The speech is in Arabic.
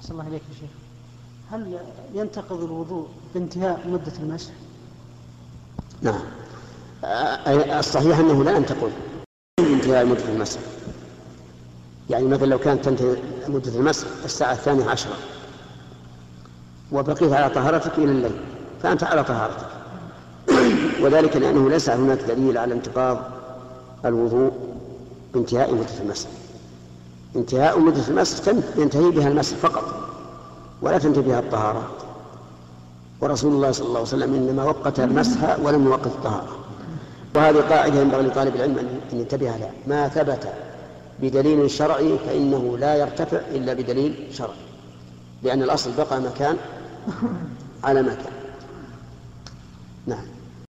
أحسن الله إليك يا شيخ. هل ينتقض الوضوء بانتهاء مدة المسح؟ نعم. الصحيح أنه لا ينتقض بانتهاء مدة المسح. يعني مثلا لو كانت تنتهي مدة المسح الساعة الثانية عشرة وبقيت على طهارتك إلى الليل فأنت على طهارتك. وذلك لأنه ليس هناك دليل على انتقاض الوضوء بانتهاء مدة المسح. انتهاء مدة المسح ينتهي بها المسح فقط ولا تنتهي بها الطهارة. ورسول الله صلى الله عليه وسلم إنما وقت المسح ولم يوقت الطهارة. وهذه قاعدة ينبغي لطالب العلم أن ينتبه لها. ما ثبت بدليل شرعي فإنه لا يرتفع إلا بدليل شرعي لأن الأصل بقى مكان على مكان. نعم.